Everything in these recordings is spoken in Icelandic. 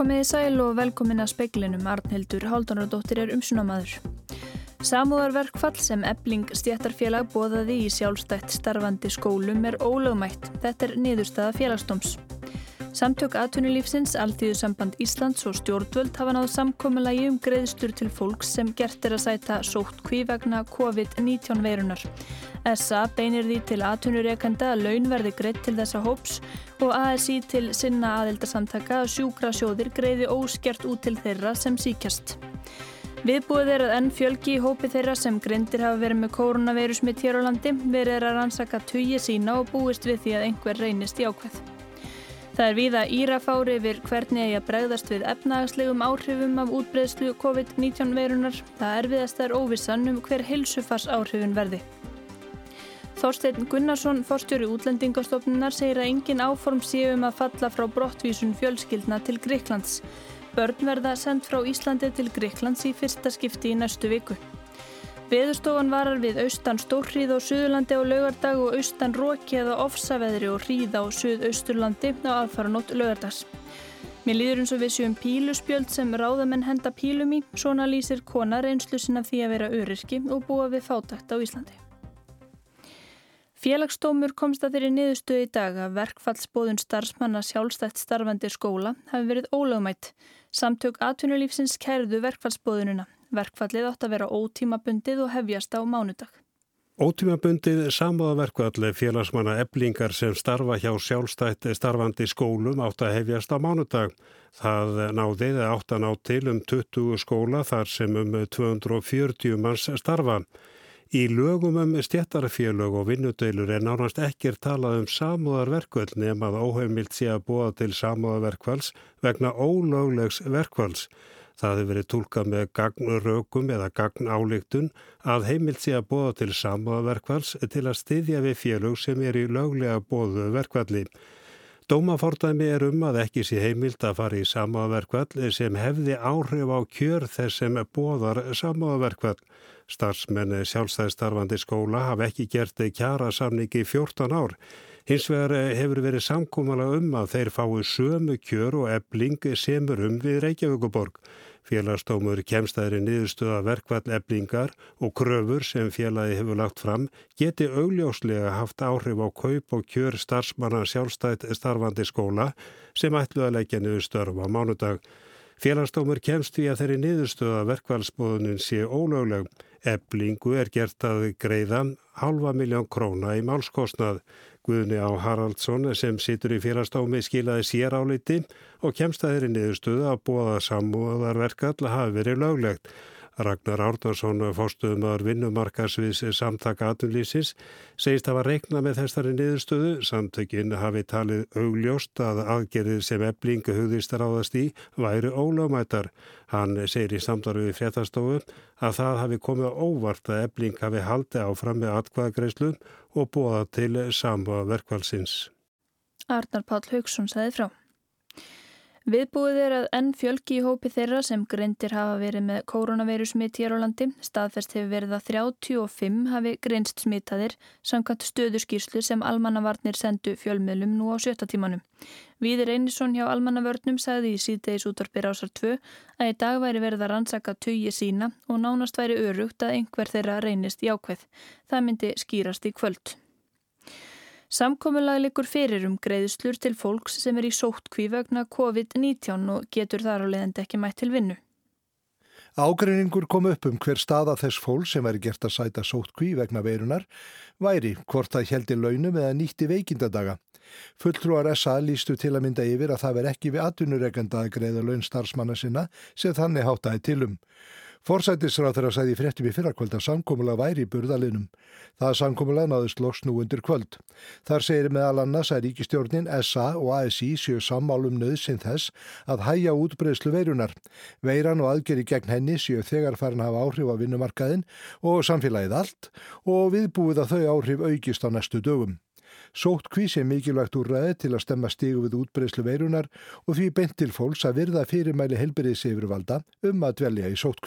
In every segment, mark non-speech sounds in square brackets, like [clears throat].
Komiði sæl og velkomin að speiklinum Arnhildur Haldunardóttir er umsunamaður. Samúðarverkfall sem ebling stjættarfélag bóðaði í sjálfstætt starfandi skólum er ólögmætt. Þetta er niðurstaða félagstóms. Samtök aðtunulífsins, Alþýðusamband Íslands og stjórnvöld hafa náðu samkommulagi um greiðstur til fólks sem gert er að sæta sótt kví vegna COVID-19 veirunar. SA beinir því til aðtunureikanda að laun verði greitt til þessa hóps og ASI til sinna aðildarsamtaka að sjúkra sjóðir greiði óskert út til þeirra sem síkjast. Viðbúið er að enn fjölgi í hópi þeirra sem grindir hafa verið með koronavirusmitt hér á landi verið er að rannsaka tugi sína og búist við því að einhver reynist í ákveð. Það er víða írafári yfir hvernig eigi að bregðast við efnagaslegum áhrifum af útbreyðslu COVID-19 veirunar. Það erfiðast er óvissan um hver heilsufars áhrifun verði. Þorstein Gunnarsson, forstjóri útlendingastofnunar, segir að engin áform séum að falla frá brottvísun fjölskyldna til Greiklands. Börn verða sendt frá Íslandi til Greiklands í fyrsta skipti í næstu viku. Veðurstofan varar við austan stórhríð á Suðurlandi á laugardag og austan róki eða ofsaveðri og hríð á Suðausturlandi á aðfaranótt laugardags. Mér líður eins og við séum píluspjöld sem ráðamenn henda pílum í, svona lýsir konar einslusin af því að vera öryrki og búa við fátækt á Íslandi. Félagsdómur komst að þeirri niðurstöðu í dag að verkfallsbóðun starfsmanna sjálfstætt starfandi skóla hafi verið ólögmætt. Samtök atvinnulífsins kærðu verkfallsbóðununa. Verkfallið átt að vera ótímabundið og hefjast á mánudag. Ótímabundið samúðaverkvalli félagsmanna eblingar sem starfa hjá sjálfstætt starfandi skólum átt að hefjast á mánudag. Það náðið átt að ná til um 20 skóla þar sem um 240 manns starfa. Í lögum um stjættarfélög og vinnudeilur er nánast ekkir talað um samúðarverkvöld nefn að óheimilt sé að búa til samúðarverkvals vegna ólöglegs verkvals. Það hefur verið tólkað með gagnrökum eða gagnálíktun að heimilt sé að búa til samúðarverkvals til að styðja við félög sem er í löglega bóðu verkvalli. Dómafordæmi er um að ekki sé heimilt að fara í samúðarverkvall sem hefði áhrif á kjör þess sem bóðar samúðarverkvall. Starfsmenn sjálfstæðistarfandi skóla hafa ekki gert kjara samningi í 14 ár. Hins vegar hefur verið samkómala um að þeir fái sömu kjör og ebling semur um við Reykjavíkuborg. Félagstómur kemstæðri niðurstöða verkvall eblingar og kröfur sem félagi hefur lagt fram geti augljóslega haft áhrif á kaup og kjör starfsmanna sjálfstætt starfandi skóla sem ætlu að leggja niður störf á mánudag. Félagstómur kemst því að þeirri niðurstöða verkvallsbóðunin sé ólögleg. Eblingu er gert að greiða halva miljón króna í málskostnað. Guðni á Haraldsson sem situr í félastámi skilaði sér áliti og kemst að þeirri niðurstöðu að bóða samúðarverkall hafi verið löglegt. Ragnar Árnarsson, fórstuðumar vinnumarkarsviðs samtaka atunlýsins, segist að var reikna með þessari niðurstöðu. Samtökinn hafi talið augljóst að aðgerðir sem eblingu hugðist ráðast í væri ólögmættar. Hann segir í samdarfi við fréttastofu að það hafi komið óvart að ebling hafi haldið áfram með atkvaðagreislu og bóða til samba verkvalsins. Arnar Pál Haugsson sagði frá. Viðbúið er að enn fjölgi í hópi þeirra sem greindir hafa verið með koronavirusmitt hér á landi. Staðfest hefur verið að 35 hafi greinst smittaðir samkvæmt stöðuskýrslu sem almannavarnir sendu fjölmiðlum nú á sjötta tímanum. Víðir Einarsson hjá almannavörnum sagði í síðdeis útvarpir ásar 2 að í dag væri verið að rannsaka tugi sína og nánast væri örugt að einhver þeirra reynist í ákveð. Það myndi skýrast í kvöld. Samkominlag likur fyrir um greiðslur til fólks sem er í sóttkví vegna COVID-19 og getur þar á leiðandi ekki mætt til vinnu. Ágreiningur kom upp um hver staða þess fólk sem væri gert að sæta sóttkví vegna veirunar væri hvort það heldi launum eða nýtti veikindadaga. Fulltrúar SA lístu til að mynda yfir að það veri ekki við atvinnureikanda að greiða laun starfsmanna sinna sem þannig hátaði tilum. Forsættisráð þeirra sæði fréttum í fyrrakvöld að samkómulega væri í burðalinum. Það samkómulega náðist loks nú undir kvöld. Þar segir meðal annars að ríkistjórnin, SA og ASI séu sammálum nöðsinn þess að hæja útbreyslu veirunar. Veiran og aðgeri gegn henni séu þegar farin hafa áhrif á vinnumarkaðin og samfélagið allt og viðbúið að þau áhrif aukist á næstu dögum. Sótt kvís er mikilvægt úr ræði til að stemma stígu við útbreyslu veirunar og því beint til fólks að virða fyrirmæli helberiðs yfirvalda um að dvelja í sótt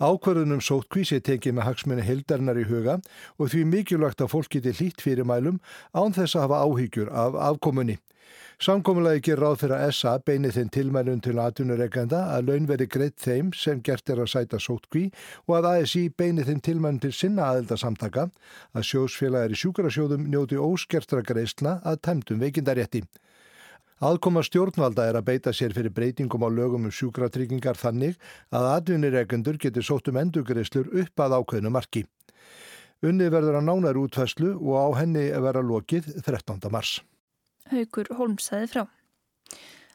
Ákvarðunum sótkvísi tekið með hagsmunni hildarinnar í huga og því mikilvægt að fólk geti hlýtt fyrir mælum án þess að hafa áhyggjur af afkomunni. Samkominlega ger ráð að SA beinir þeim tilmælun til aðtunureikanda að laun veri greitt þeim sem gert er að sæta sótkví og að ASI beinir þeim tilmælun til sinna aðeldasamtaka að sjósfélagar í sjúkarasjóðum njóti óskertra greiðsla að tæmtum veikindarétti. Aðkoma stjórnvalda er að beita sér fyrir breytingum á lögum um sjúkratryggingar þannig að atvinniregendur getur sótt um endugreislur upp að ákveðnu marki. Unni verður að nánar útfæslu og á henni vera lokið 13. mars. Haugur Holmsæði frá.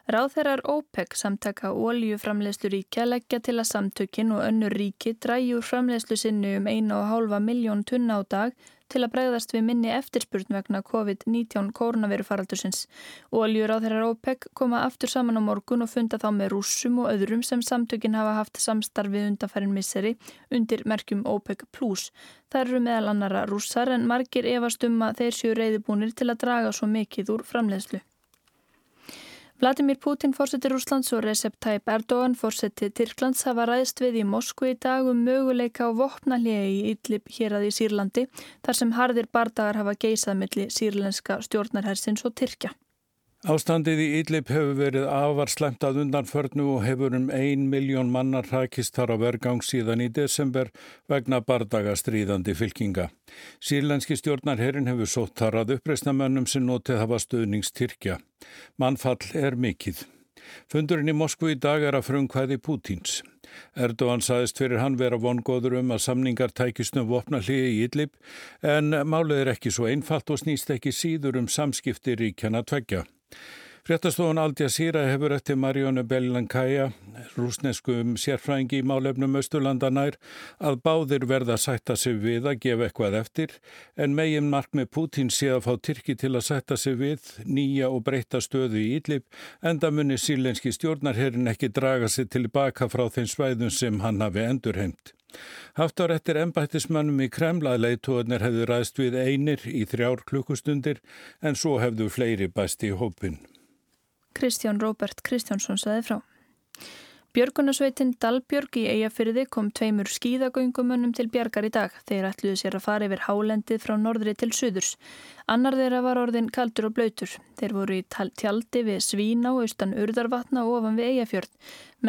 Ráðherrar OPEC samtaka oljuframlegslu ríkja leggja til að samtökin og önnur ríki dræjur framlegslu sinni um 1,5 miljón tunna á dag til að bregðast við minni eftirspurn vegna COVID-19 koronavirufaraldursins. Oljur á þeirra OPEC koma aftur saman á morgun og funda þá með rússum og öðrum sem samtökin hafa haft samstarfið undanfærin misseri undir merkjum OPEC+. Það eru meðal annara rússar en margir efast um að þeir séu reyðibúnir til að draga svo mikið úr framlegslu. Vladimir Putin fórsetir Úslands og Recep Tayyip Erdogan fórsetið Tyrklands hafa ræðst við í Moskvu í dag um möguleika á vopnalegi í Idlib hér að í Sýrlandi þar sem harðir bardagar hafa geisað milli sýrlenska stjórnarhersins og Tyrkja. Ástandið í Ídlip hefur verið afar slemt að undanförnu og hefur um ein miljón mannar hrakist þar á vergang síðan í desember vegna bardaga stríðandi fylkinga. Sýrlenski stjórnarherin hefur sótt þar að uppreisnamönnum sem notið hafa stöðningstyrkja. Mannfall er mikill. Fundurinn í Moskvu í dag er að frumkvæði Pútins. Erdogan saðist fyrir hann vera vongóður um að samningar tækistum vopna hliði í Ídlip en málið er ekki svo einfalt og snýst ekki síður um samskipti ríkjana tveggja. Fréttastofun Al Jazeera hefur eftir Marjónu Bellankaja, rúsneskum sérfræðingi í málefnum Östurlandanær, að báðir verða að sætta sig við að gefa eitthvað eftir, en megin mark með Putin sé að fá Tyrki til að sætta sig við nýja og breyta stöðu í Ídlip, enda munir sílenski stjórnarherrin ekki draga sig tilbaka frá þeim svæðum sem hann hafi endurheimt. Haft á réttir ennbættismannum í Kremla leitóðnir hefðu ræðst við einir í þrjár klukkustundir en svo hefðu fleiri bæst í hópin. Kristján Róbert Kristjánsson saði frá. Björgunarsveitin Dalbjörg í Eyjafyrði kom tveimur skíðagöngumönnum til bjargar í dag. Þeir ætluðu sér að fara yfir hálendið frá norðri til suðurs. Annar þeirra var orðin kaldur og blöytur. Þeir voru í tjaldi við Svíná, austan Urðarvatna og ofan við Eyjafjörð.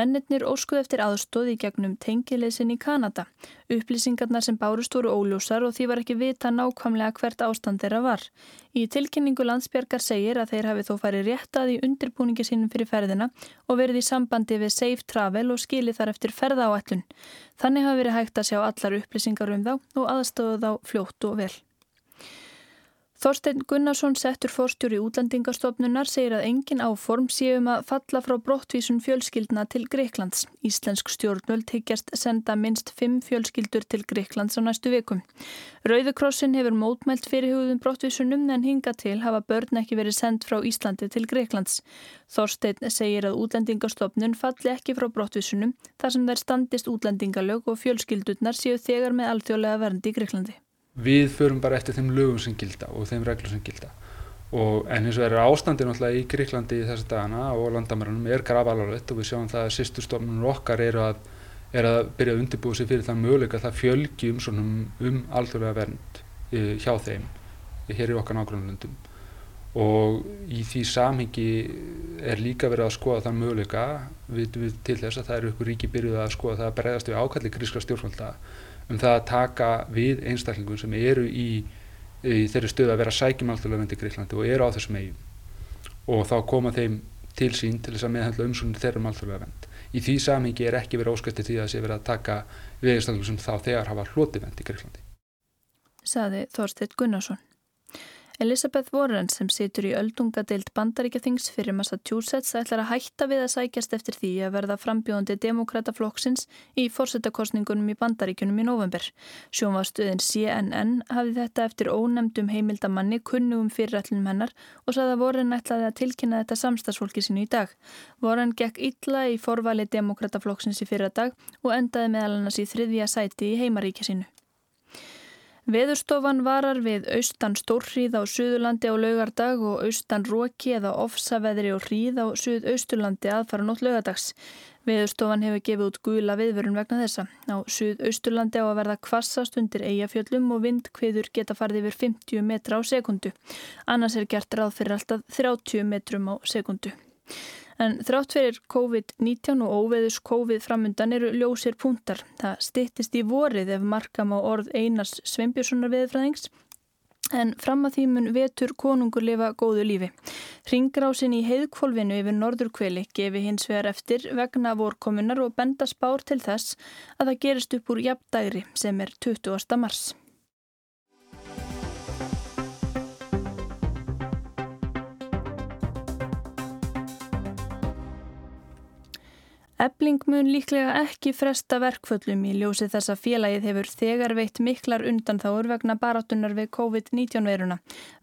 Mennirnir óskuð eftir aðstóð í gegnum tengileysin í Kanada. Upplýsingarnar sem bárust voru óljósar og því var ekki vita nákvæmlega hvert ástand þeirra var. Í tilkynningu landsbjörgar segir að þeir hafi þó farið réttað í undirbúningi sínum fyrir ferðina og verið í sambandi við Safe Travel og skili þar eftir ferðaáallun. Þannig hafi verið hægt að sjá allar upplýsingar um þá og aðstóðu þá fljótt og vel. Þorstein Gunnarsson settur fórstjóri útlendingastofnunar segir að engin áform séum að falla frá brottvísun fjölskyldna til Greiklands. Íslensk stjórnvöld higgjast senda minst fimm fjölskyldur til Greiklands á næstu vikum. Rauðukrossin hefur mótmælt fyrirhugðum brottvísunum en hinga til hafa börn ekki verið sendt frá Íslandi til Greiklands. Þorstein segir að útlendingastofnun falli ekki frá brottvísunum þar sem þær standist útlendingalög og fjölskyldurnar séu þegar með alþjóðlega verndi í Greiklandi við förum bara eftir þeim lögum sem gilda og þeim reglum sem gilda. Og en eins og er ástandi náttúrulega í Gríklandi í þessu dagana og landamærunum er grafalarlegt og við sjáum það að sýstustofnunum okkar eru að, er að byrja að undirbúa sig fyrir það möguleika að það fjölgi um, um alþjóðlega vernd uh, hjá þeim hér í okkar nágrunlundum og í því samhengi er líka verið að skoða það möguleika við, við til þess að það eru ykkur ríki byrjuð að skoða það að bregðast við ákalli gríska stjórnvalda um það að taka við einstaklingum sem eru í, í þeirri stöðu að vera sækjum alþjóðlega vendi í Greiklandi og eru á þessum eigum og þá koma þeim til sín til þess að meðhandla umsóknir þeirra um alþjóðlega vend. Í því samhengi er ekki verið óskætti því að sé verið að taka við einstaklingum sem þá þegar hafa hloti vend í Greiklandi. Saði Þorstedt Gunnarsson. Elizabeth Warren sem situr í öldungadeild bandaríkjathings fyrir Massachusetts ætlar að hætta við að sækjast eftir því að verða frambjóðandi demokrataflokksins í fórsetakostningunum í bandaríkunum í november. Sjónvastuðin CNN hafi þetta eftir ónemdum heimildamanni kunnugum fyrirætlunum hennar og saði að Warren ætlaði að tilkynna þetta samstagsfólki sinu í dag. Warren gekk illa í forvali demokrataflokksins í fyrra dag og endaði meðal annars í þriðja sæti í heimaríkja sinu. Veðurstofan varar við austan stórhríð á Suðurlandi á laugardag og austan róki eða ofsaveðri og hríð á Suðausturlandi aðfara nótt laugadags. Viðurstofan hefur gefið út gula viðvörun vegna þessa. Á Suðausturlandi á að verða kvassast undir eigafjöllum og vindkviður geta farið yfir 50 metra á sekundu. Annars er gert ráð fyrir alltaf 30 metrum á sekundu. En þrátt fyrir COVID-19 og óveðus COVID framundan eru ljósir púntar. Það stittist í vorið ef markam á orð Einars Sveinbjörnssonar viðfræðings en fram að því mun vetur konungur lifa góðu lífi. Ringrásin í heiðkvolvinu yfir norðurkveli gefi hins vegar eftir vegna vorkomunar og benda spár til þess að það gerist upp úr jafndægri sem er 20. mars. Ebling mun líklega ekki fresta verkföllum í ljósi þess að félagið hefur þegar veitt miklar undanþáur vegna barátunar við COVID-19 veiruna.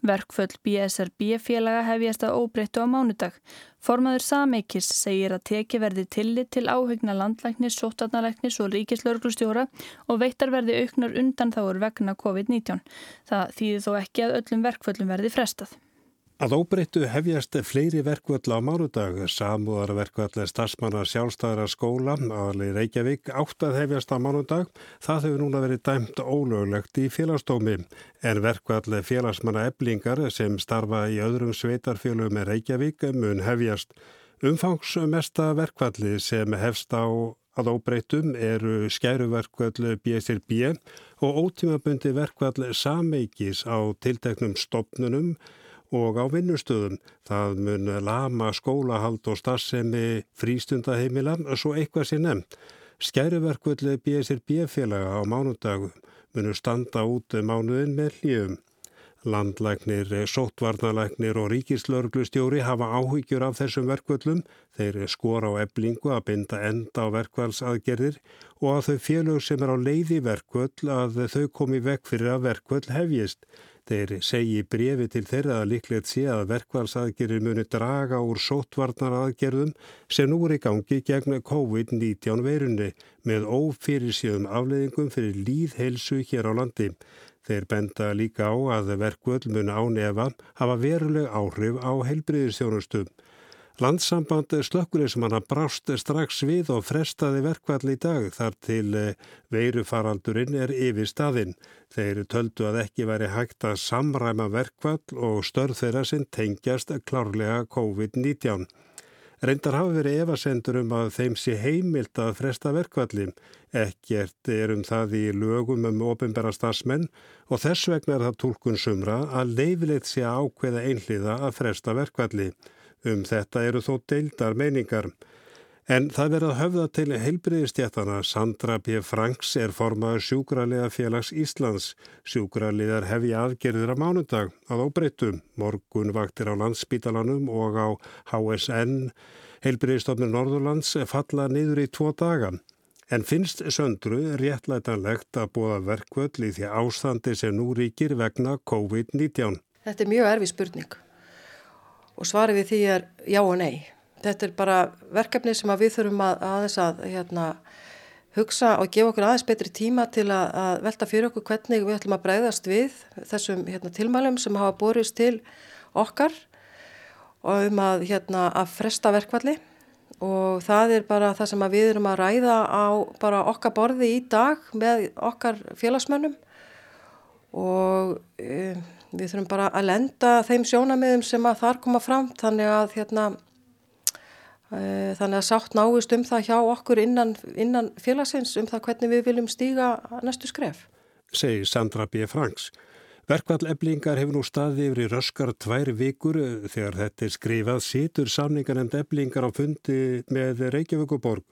Verkföll BSRB félaga hefjast að óbreyttu á mánudag. Formaður Sameikis segir að teki verði tillit til áhugna landlæknis, sótarnalæknis og ríkislauglustjóra og veittar verði auknar undanþáur vegna COVID-19. Það þýðir þó ekki að öllum verkföllum verði frestað. Að óbreyttu hefjast fleiri verkvöld á mánudag, samúðarverkvöld stafsmannar sjálfstæðara skóla, aðalegi Reykjavík, átt að hefjast á mánudag. Það hefur núna verið dæmt ólöglegt í félagsdómi, en verkvöld félagsmanna eblingar sem starfa í öðrum sveitarfélögum með Reykjavík mun hefjast. Umfangsmesta verkvöldi sem hefst á að óbreytum eru skæruverkvöld BSRB og ótímabundi verkvöld sameikis á tilteknum stopnunum og á vinnustöðum. Það mun lama skólahald og starfsemi frístundaheimila, svo eitthvað sé nefnt. Skæruverkvöldi BSRB félaga á mánudag munu standa út mánuðin með hljöfum. Landlæknir, sótvarnalæknir og ríkislörglustjóri hafa áhyggjur af þessum verkvöllum. Þeir skora á eblingu að binda enda á verkvælsaðgerðir og að þau félög sem er á leiði verkvöll að þau komi vekk fyrir að verkvöll hefjist. Þeir segi brefi til þeirra að líklegt sé að verkvælsaðgerir muni draga úr sótvarnaraðgerðum sem nú er í gangi gegn COVID-19 veirunni með ófyrirsjöðum afleðingum fyrir líðhelsu hér á landi. Þeir benda líka á að verkvöld muni ánefa hafa veruleg áhrif á heilbriðistjónustum. Landsamband slökkulismanna brást strax við og frestaði verkvall í dag þar til eh, veirufaraldurinn er yfir staðinn. Þeir töldu að ekki væri hægt að samræma verkvall og störð þeirra sem tengjast klárlega COVID-19. Reyndar hafa verið evasendur um að þeim sé heimilt að fresta verkvalli. Ekkert er um það í lögum um ofinbæra stafsmenn og þess vegna er það tólkun sumra að leifilegt sé ákveða einhliða að fresta verkvalli. Um þetta eru þó deildar meiningar. En það verða höfða til heilbriðistjættana. Sandra P. Franks er formaður sjúkraliða félags Íslands. Sjúkraliðar hefi aðgerðir á mánudag að óbreytum. Morgun vaktir á landsbítalanum og á HSN heilbriðistofnir Norðurlands falla niður í tvo daga. En finnst söndru réttlætanlegt að búa verkvöld í því ástandi sem nú ríkir vegna COVID-19? Þetta er mjög erfi spurning og svarið við því er já og nei. Þetta er bara verkefni sem við þurfum að, aðeins að hérna, hugsa og gefa okkur aðeins betri tíma til að, að velta fyrir okkur hvernig við ætlum að breyðast við þessum hérna, tilmælum sem hafa borist til okkar og um að, hérna, að fresta verkvalli og það er bara það sem við erum að ræða á bara okkar borði í dag með okkar félagsmönnum og um, við þurfum bara að lenda þeim sjónamiðum sem að þar koma fram þannig að hérna e, þannig að sátt náist um það hjá okkur innan, innan félagsins um það hvernig við viljum stíga næstu skref. Segir Sandra B. Franks. Verkvall eblingar hefur nú staði yfir í röskar tvær vikur þegar þetta er skrifað situr samningar en eblingar á fundi með Reykjavíkuborg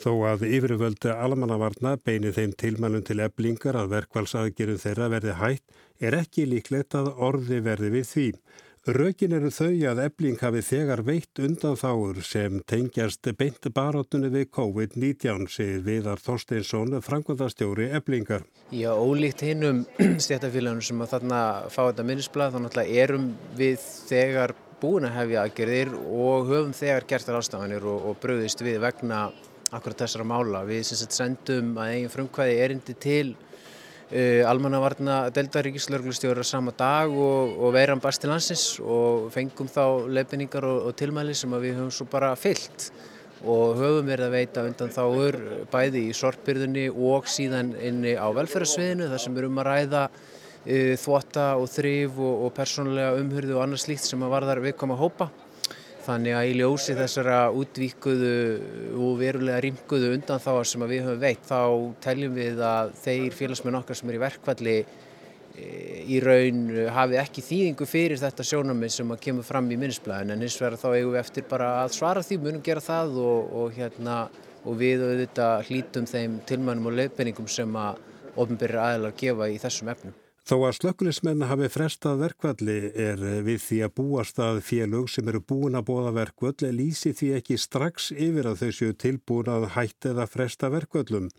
þó að yfirvöldu almannavarna beini þeim tilmælum til eblingar að verkvallsaðgerðum þeirra verði hætt er ekki líklegt að orði verði við því. Rökin eru þau að ebling hafi þegar veitt undan þáur sem tengjast beint barátunni við COVID-19, segir Viðar Þorsteinsson, frangvöldastjóri eblingar. Já, ólíkt hinnum stjættafélagunum [clears throat] sem að þarna fá þetta minnisblad, þá náttúrulega erum við þegar búin að hefja aðgerðir og höfum þegar gert þar ástafanir og, og bröðist við vegna akkurat þessara mála. Við sendum að eigin frumkvæði erindi til Uh, almannavarna deltaríkislörglustjóra sama dag og, og veiran barst til landsins og fengum þá leifinningar og, og tilmæli sem við höfum svo bara fyllt og höfum verið að veita undan þáur bæði í sortbyrðunni og síðan inni á velferðarsviðinu þar sem er um að ræða uh, þvota og þrýf og, og persónulega umhyrðu og annað slíkt sem að varðar viðkoma hópa. Þannig að í ljósi þessara útvíkuðu og verulega rýmkuðu undan þá sem við höfum veitt þá teljum við að þeir félagsmenn okkar sem er í verkvalli í raun hafi ekki þýðingu fyrir þetta sjónamið sem að kemur fram í minnisblæðin en hins vegar þá eigum við eftir bara að svara því, munum gera það og, og, hérna, og við auðvitað hlítum þeim tilmænum og leifbenningum sem að ofnbyrjir aðlar gefa í þessum efnum. Þó að slökkulismenn hafi frestað verkvalli er við því að búast að félög sem eru búin að bóða verkvall lýsi því ekki strax yfir að þau séu tilbúin að hætti eða fresta verkvallum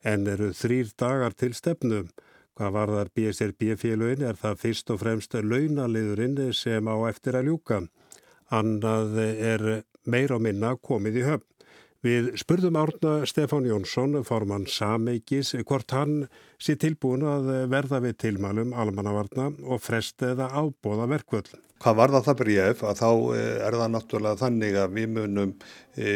en eru þrýr dagar til stefnum. Hvað varðar BSRB-félögin er það fyrst og fremst launaliðurinn sem á eftir að ljúka. Annað er meir og minna komið í höfn. Við spurðum árna Stefán Jónsson, formann Sameikis, hvort hann sé tilbúin að verða við tilmælum almannavarna og frest eða ábóða verkvöld. Hvað var það það bregð að þá eh, er það náttúrulega þannig að við munum e,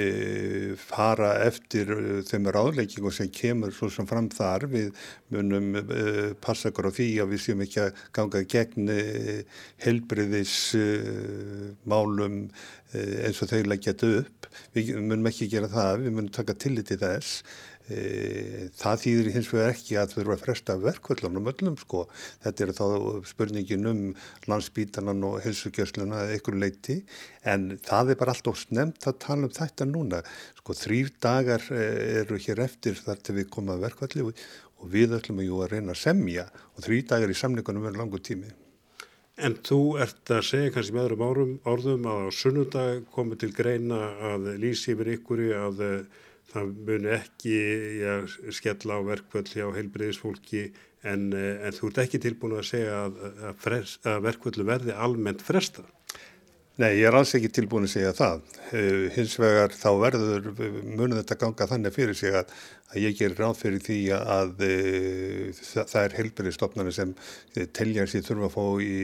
fara eftir eh, þeim ráðleikingum sem kemur svo sem fram þar. Við munum e, passa okkur á því að við séum ekki að ganga gegn e, helbriðis málum eins og þau leggjast upp. Við munum ekki gera það, við munum taka tillit í þess. E, það þýðir hins vegar ekki að þurfa að fresta verkvöldunum öllum sko. Þetta er þá spurningin um landsbítanan og helsugjörsluna eða einhver leiti en það er bara allt og snemt að tala um þetta núna. Sko þrýr dagar e, eru hér eftir þar til við komum að verkvöldi og við ætlum að, að reyna að semja og þrýr dagar í samningunum verður langu tími. En þú ert að segja kannski með öðrum árum, orðum að á sunnundag komið til greina að lýsi yfir ykkur að það muni ekki ja, skella á verkvöld hjá heilbreyðisfólki en, eh, en þú ert ekki tilbúin að segja að, að, að verkvöldu verði almennt fresta. Nei, ég er alls ekki tilbúin að segja það. Uh, hins vegar þá verður munið þetta ganga þannig fyrir sig að, að ég gerir ráð fyrir því að uh, það, það er heilbreyðistofnarnir sem teljar sér þurfa að fá í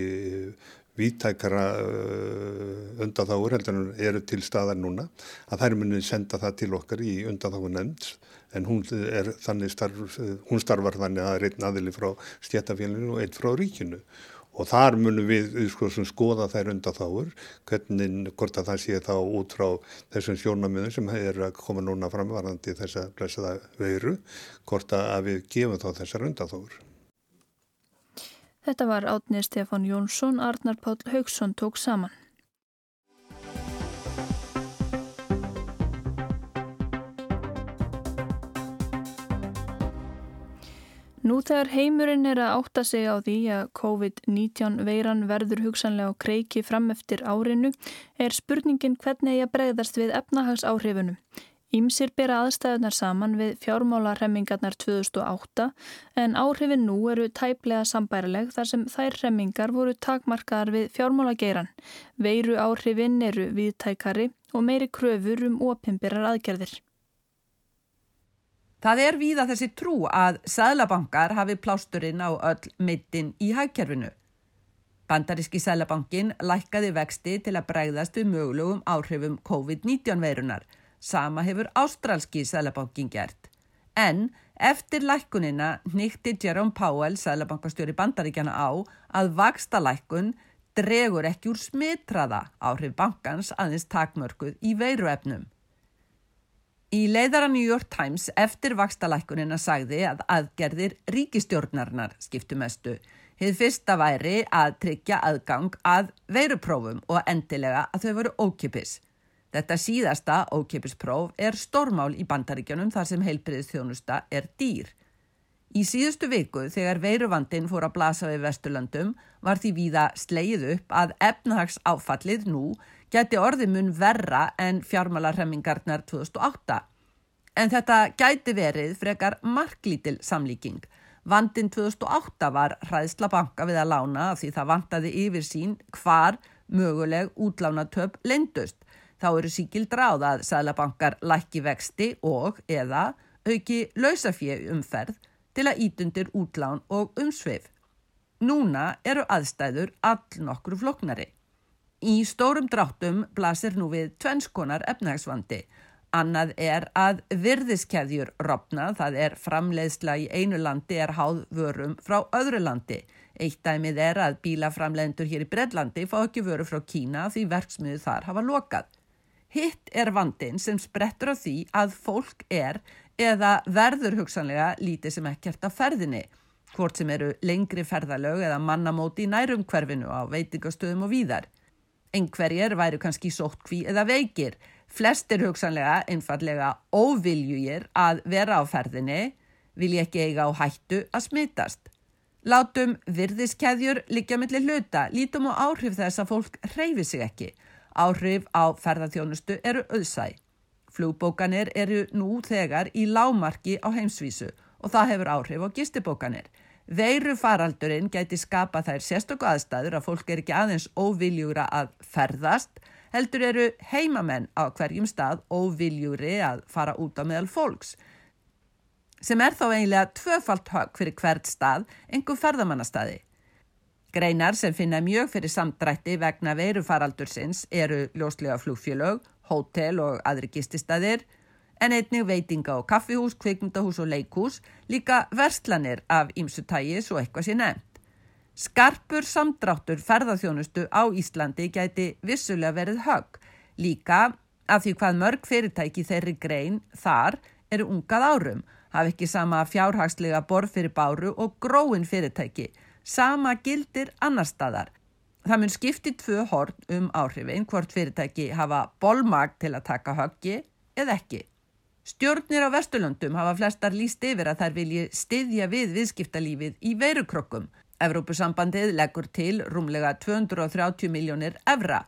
vítækara uh, undanþáur heldur en eru til staðar núna að þær munið senda það til okkar í undanþáu nefnd en hún, starf, hún starfar þannig að einn aðili frá stjættafélaginu og einn frá ríkinu og þar munum við sko, skoða þær undanþáur hvernig, hvort að það sé þá út frá þessum sjónamöðum sem er að koma núna framvarandi þess að blessa það veiru hvort að við gefum þá þessar undanþáur Þetta var átnið Stefán Jónsson, Arnar Páll Haugsson tók saman. Nú þegar heimurinn er að átta sig á því að COVID-19 veiran verður hugsanlega á kreiki fram eftir árinu er spurningin hvernig ég bregðast við efnahagsáhrifunum. Ímsir bera aðstæðunar saman við fjármálaremmingarnar 2008 en áhrifin nú eru tæplega sambærileg þar sem þær remmingar voru takmarkaðar við fjármálageiran. Veiru áhrifin eru viðtækari og meiri kröfur um opimberar aðgerðir. Það er víða þessi trú að Sælabankar hafi plásturinn á öll mittin í hægkerfinu. Bandaríski Sælabankin lækkaði vexti til að bregðast við mögulegum áhrifum COVID-19 veirunar Sama hefur ástralski sælabankin gert. En eftir lækkunina nýtti Jerome Powell, sælabankastjóri bandaríkjana á, að vaksta lækkun dregur ekki úr smitraða áhrif bankans aðeins takmörkuð í veiruefnum. Í leiðara New York Times eftir vaksta lækkunina sagði að aðgerðir ríkistjórnarnar skiptu mestu. Hið fyrsta væri að tryggja aðgang að veiruprófum og endilega að þau veru ókipis. Þetta síðasta ókepispróf er stormál í bandaríkjanum þar sem heilbriðstjónusta er dýr. Í síðustu viku þegar veiruvandin fór að blasa við Vesturlandum var því víða sleið upp að efnahags áfallið nú geti orði mun verra en fjármálarhemmingarnar 2008. En þetta gæti verið frekar marklítil samlíking. Vandin 2008 var hræðsla banka við að lána af því það vantaði yfir sín hvar möguleg útlánatöp leindust. Þá eru síkil dráð að sælabankar lækki vexti og eða auki lausafjöu umferð til að ítundir útlán og umsveif. Núna eru aðstæður all nokkru floknari. Í stórum dráttum blasir nú við tvennskonar efnagsvandi. Annað er að virðiskeðjur rofna, það er framleiðsla í einu landi er háð vörum frá öðru landi. Eitt dæmið er að bílaframlegendur hér í Bredlandi fá ekki vöru frá Kína því verksmiðu þar hafa lokað. Hitt er vandin sem sprettur á því að fólk er eða verður hugsanlega lítið sem ekkert á ferðinni, hvort sem eru lengri ferðalög eða mannamóti í nærum hverfinu á veitingastöðum og víðar. Engverjir væru kannski sóttkví eða veikir, Flestir hugsanlega einfallega óviljugir að vera á ferðinni, vilja ekki eiga á hættu að smitast. Látum virðiskeðjur líka millir hluta, lítum á áhrif þess að fólk hreyfi sig ekki. Áhrif á ferðarþjónustu eru auðsæ. Flugbókanir eru nú þegar í lámarki á heimsvísu og það hefur áhrif á gistibókanir. Veiru faraldurinn gæti skapa þær sérstöku aðstæður að fólk er ekki aðeins óviljugra að ferðast, heldur eru heimamenn á hverjum stað óviljúri að fara út á meðal fólks sem er þá eiginlega tvöfalt högg fyrir hvert stað, einhver ferðamannastadi. Greinar sem finna mjög fyrir samdrætti vegna veirufaraldursins eru ljóslega flugfjölög, hótel og aðri gististaðir, en einnig veitinga og kaffihús, kvikmyndahús og leikhús, líka verslanir af ímsutægi svo eitthvað sé nefnt. Skarpur samdráttur ferðarþjónustu á Íslandi gæti vissulega verið högg, líka af því hvað mörg fyrirtæki þeirri grein þar eru ungað árum, hafi ekki sama fjárhagslega borð fyrir báru og gróin fyrirtæki, sama gildir annar staðar. Það mun skipti tvö hort um áhrifin hvort fyrirtæki hafa bolmag til að taka höggi eða ekki. Stjórnir á Vesturlundum hafa flestar líst yfir að þær vilji styðja við viðskiptalífið í veirukrokkum Evrópusambandið leggur til rúmlega 230 miljónir evra.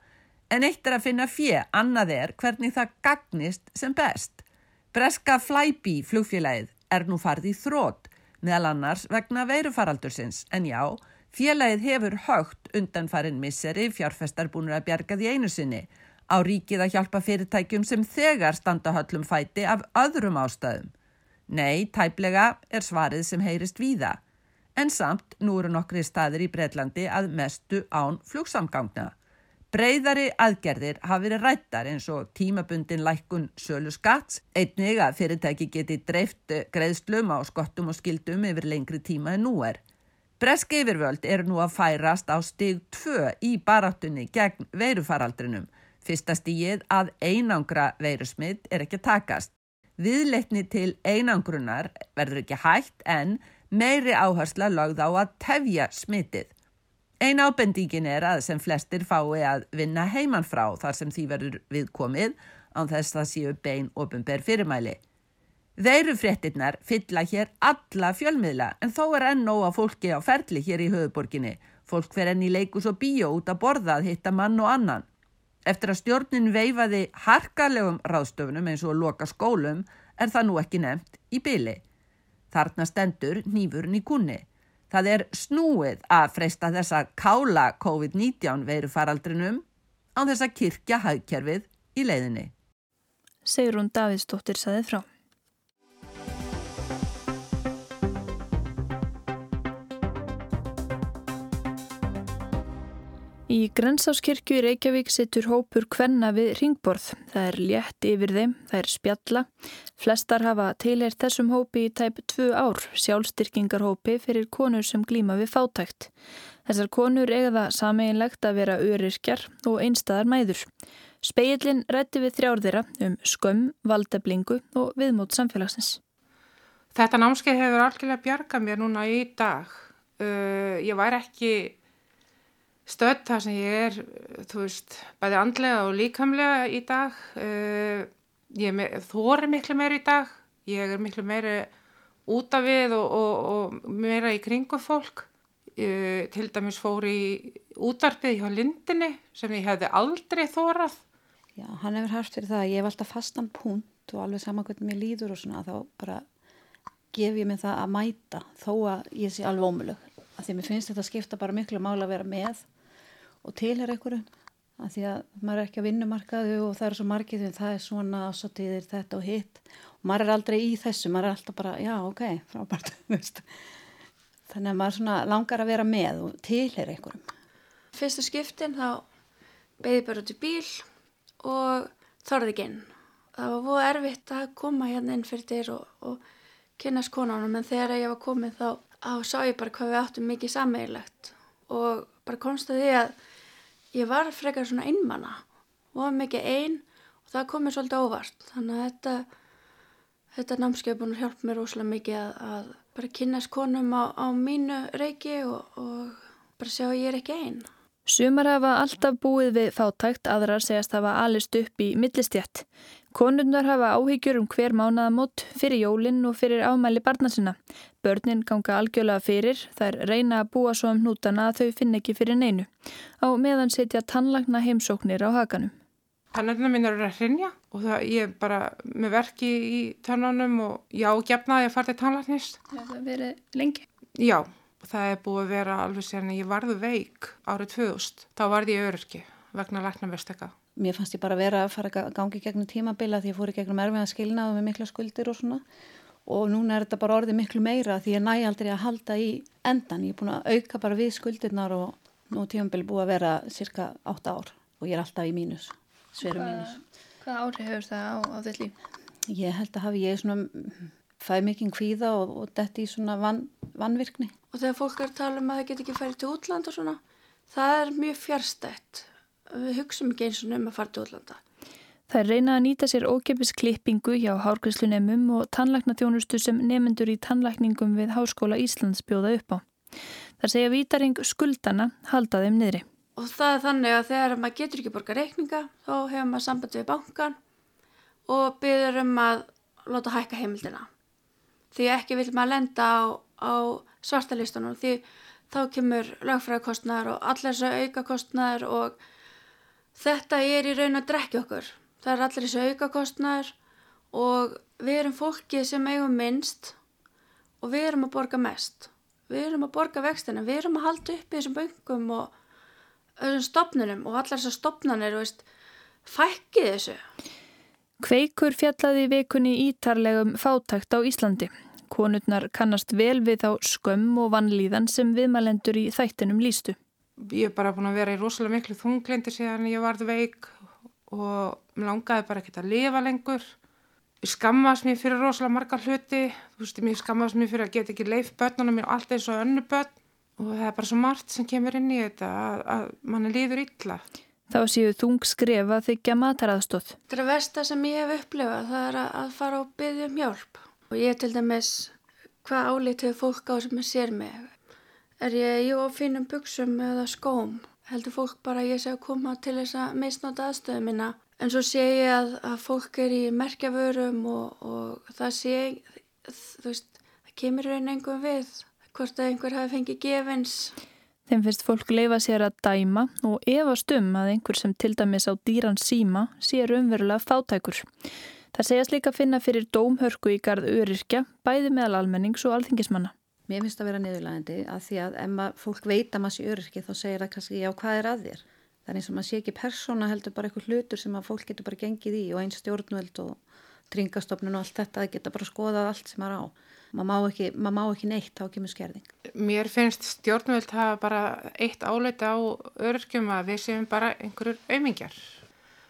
En eitt er að finna fjö, annað er hvernig það gagnist sem best. Breska Flyby flugfélagið er nú farið í þrótt meðal annars vegna veirufaraldursins. En já, félagið hefur högt undan farin misseri fjárfestar búinur að bjarga því einu sinni á ríkið að hjálpa fyrirtækjum sem þegar standa höllum fæti af öðrum ástæðum. Nei, tæplega er svarið sem heyrist víða en samt nú eru nokkri staðir í Breitlandi að mestu án flugsamgangna. Breiðari aðgerðir hafi verið rættar eins og tímabundin lækkun sölu skatts, einnig að fyrirtæki geti dreift greiðslum á skottum og skildum yfir lengri tíma en nú er. Breski yfirvöld eru nú að færast á stig 2 í baráttunni gegn veirufaraldrinum. Fyrsta stíið að einangra veirusmitt er ekki takast. Viðleitni til einangrunar verður ekki hægt en meiri áhersla lögð á að tefja smitið. Ein ábendingin er að sem flestir fái að vinna heimann frá þar sem því verður viðkomið án þess að séu bein ofinber fyrirmæli. Veirufréttinnar fylla hér alla fjölmiðla en þó er enn nóga fólki á ferli hér í höfuborginni. Fólk fer enn í leikus og bíó út að borða að hitta mann og annan. Eftir að stjórnin veifaði harkalegum ráðstöfunum eins og loka skólum er það nú ekki nefnt í byli. Þarna stendur nýfurinn í kunni. Það er snúið að freysta þessa kála COVID-19 veru faraldrinum á þessa kirkja hagkerfið í leiðinni. Segrún Davidsdóttir saði frá. Í Grensáskirkju í Reykjavík sittur hópur kvenna við ringborð. Það er létt yfir þeim, það er spjalla. Flestar hafa tilhert þessum hópi í tæp tvö ár, sjálfstyrkingarhópi fyrir konur sem glýma við fátækt. Þessar konur eiga það sameinlegt að vera öryrkjar og einstæðar mæður. Speillin rætti við þrjárðira um skömm, valdablingu og viðmót samfélagsins. Þetta námskeið hefur algjörlega bjargað mér núna í dag. Uh, ég væri ekki stödd þar sem ég er, þú veist, bæði andlega og líkamlega í dag. Uh, ég þóri miklu meira í dag, ég er miklu meira út af við og, og, og meira í kringu fólk. Uh, til dæmis fór í útarpið hjá Lindinni sem ég hefði aldrei þórað. Já, hann hefur haft fyrir það að ég hef alltaf fastan punkt og alveg saman hvernig mér líður og svona þá bara gef ég mig það að mæta þó að ég sé alveg ómulug. Því mér finnst þetta skipta bara miklu mála að vera með og tilher einhverju að því að maður er ekki að vinnumarkaðu og það er svo margið því það er svona ásáttíðir þetta og hitt. Og maður er aldrei í þessu, maður er alltaf bara já ok, frábært [laughs] þannig að maður svona langar að vera með og tilher einhverjum. Fyrstu skiptin þá beði bara út í bíl og þorði ekki inn. Það var búið erfitt að koma hérna inn fyrir þér og, og kynast konanum en þegar ég var komið þá, sá ég bara hvað við áttum mikið sameigilegt og bara komst að því að ég var frekar svona einmanna og mikið einn og það kom mér svolítið óvart þannig að þetta, þetta námskeið búin að hjálpa mér óslega mikið að, að bara kynast konum á, á mínu reiki og, og bara sjá að ég er ekki einn. Sumar hafa alltaf búið við fátækt, aðrar segast hafa alist upp í millistjætt. Konurnar hafa áhyggjur um hver mánaðamót fyrir jólinn og fyrir ámæli barna sinna. Börnin ganga algjörlega fyrir, þær reyna að búa svo um hnútana að þau finn ekki fyrir neinu. Á meðan setja tannlagna heimsóknir á hakanum. Tannarna mín eru að hrinja og það ég bara með verki í tannanum og já, gefnaði að fara til tannlagnis. Það hefur verið lengi? Já það er búið að vera alveg sérna ég varðu veik árið 2000 þá varði ég öryrki vegna læknavesteka Mér fannst ég bara vera að fara að gangi gegnum tímabila því ég fór í gegnum erfiðan skilnaðu með mikla skuldir og svona og núna er þetta bara orðið miklu meira því ég næ aldrei að halda í endan ég er búin að auka bara við skuldirnar og nú tímabili búið að vera cirka 8 ár og ég er alltaf í mínus sveru mínus Hvað ári hefur það á, á þitt líf? Ég held að hafi ég svona fæ mikið kvíða og, og þetta í svona van, vanvirkni og þegar fólk er að tala um að það get ekki færið til útland og svona, það er mjög fjärstætt. Við hugsaum ekki eins og nefnum að fara til útlanda. Það er reynað að nýta sér ókipis klippingu hjá hárgríslunemum og tannlæknaþjónustu sem nefnendur í tannlækningum við Háskóla Íslands bjóða upp á. Það segja vítaring skuldana halda þeim niðri. Og það er þannig að þegar maður getur ekki borga reikninga þá hefur maður samband við bankan og byrður um að láta hækka heimildina. Því ekki vil maður lenda á, á svartalistunum því þá kemur lagfræðakostnaðar og allir þessu aukakostnaðar og þetta er í raun að drekja okkur. Það er allir þessu aukakostnaðar og við erum fólkið sem eigum minnst og við erum að borga mest. Við erum að borga vextina, við erum að halda upp í þessum böngum og þessum stopnunum og allar þessar stopnanir og fækkið þessu. Kveikur fjallaði vikunni ítarlegum fátækt á Íslandi. Konurnar kannast vel við á skömm og vannlíðan sem viðmælendur í þættinum lístu. Ég er bara búin að vera í rosalega miklu þunglendi síðan ég varð veik og mér langaði bara ekki að lifa lengur. Ég skammast mér fyrir rosalega marga hluti. Þú veist, ég skammast mér fyrir að geta ekki leif börnunum mér allt eins og önnu börn og það er bara svo margt sem kemur inn í þetta að, að mann er líður illa. Þá séu þung skrefa þykja mataraðstóð. Þetta er að versta sem ég hef upplifað, það er að fara og byggja um hjálp. Og ég til dæmis, hvað álítið fólk á sem sér mig? Er ég í ofínum buksum eða skóm? Heldur fólk bara að ég sé að koma til þess að misnáta aðstöðu mína? En svo sé ég að, að fólk er í merkjavörum og, og það sé, þú veist, það kemur raun einhver við. Hvort að einhver hafi fengið gefins. Þeim finnst fólk leifa sér að dæma og efast um að einhver sem til dæmis á dýran síma sé umverulega fátækur. Það segjast líka að finna fyrir dómhörku í garð öryrkja, bæði meðal almennings og alþingismanna. Mér finnst það að vera niðurlægandi að því að ef maður, fólk veit að maður sé öryrki þá segir það kannski já hvað er að þér. Það er eins og maður sé ekki persóna heldur bara eitthvað hlutur sem að fólk getur bara gengið í og einn stjórnvöld og tringastofnun og allt þetta það geta bara skoðað allt sem maður á. Maður má ekki, maður má ekki neitt, þá kemur skerðing. Mér finnst stjórnvöld hafa bara eitt áleita á öryrkjum að við séum bara einhverjur auðmingjar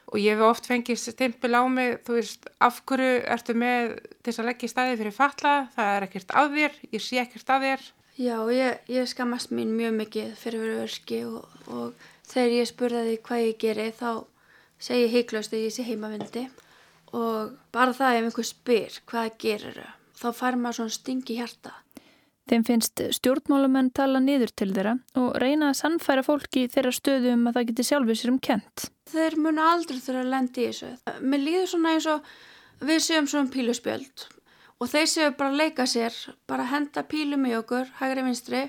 og ég hef oft fengið stimpil á mig, þú veist, af hverju ertu með þess að leggja í staði fyrir fatla, það er ekkert að þér, ég sé ekkert að þér. Já, ég, ég skammast mín mjög mikið fyrir verið örski og, og þegar ég spurði hvað ég geri þá segi ég heiklaust að ég sé heimavindi og bara það ef einhver spyr hvað gerir þau, þá fær maður svona stingi hjarta. Þeim finnst stjórnmálumenn tala niður til þeirra og reyna að sannfæra fólki þeirra stöðu um að það geti sjálfur sér um kent. Þeir munu aldrei þurfa að lendi í þessu. Mér líður svona eins og við séum svona píluspjöld og þeir séu bara að leika sér, bara henda pílum í okkur, hægri vinstri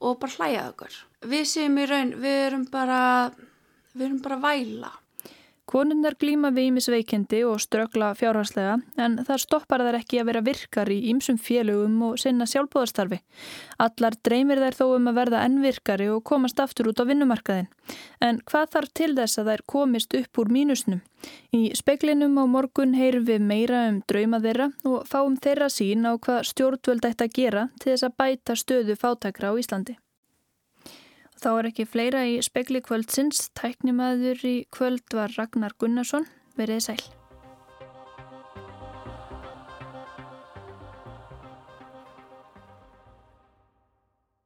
og bara hlæja okkur. Við séum í raun, við erum bara, við erum bara væla. Konunnar glýma við ímisveikendi og strögla fjárhagslega en það stoppar þær ekki að vera virkar í ýmsum félögum og sinna sjálfbóðarstarfi. Allar dreymir þær þó um að verða ennvirkari og komast aftur út á vinnumarkaðin. En hvað þarf til þess að þær komist upp úr mínusnum? Í speklinum á morgun heyrum við meira um drauma þeirra og fáum þeirra sín á hvað stjórnvöld ætti að gera til þess að bæta stöðu fátakra á Íslandi. Þá er ekki fleira í spekli kvöldsins. Tæknimaður í kvöld var Ragnar Gunnarsson. Verið sæl.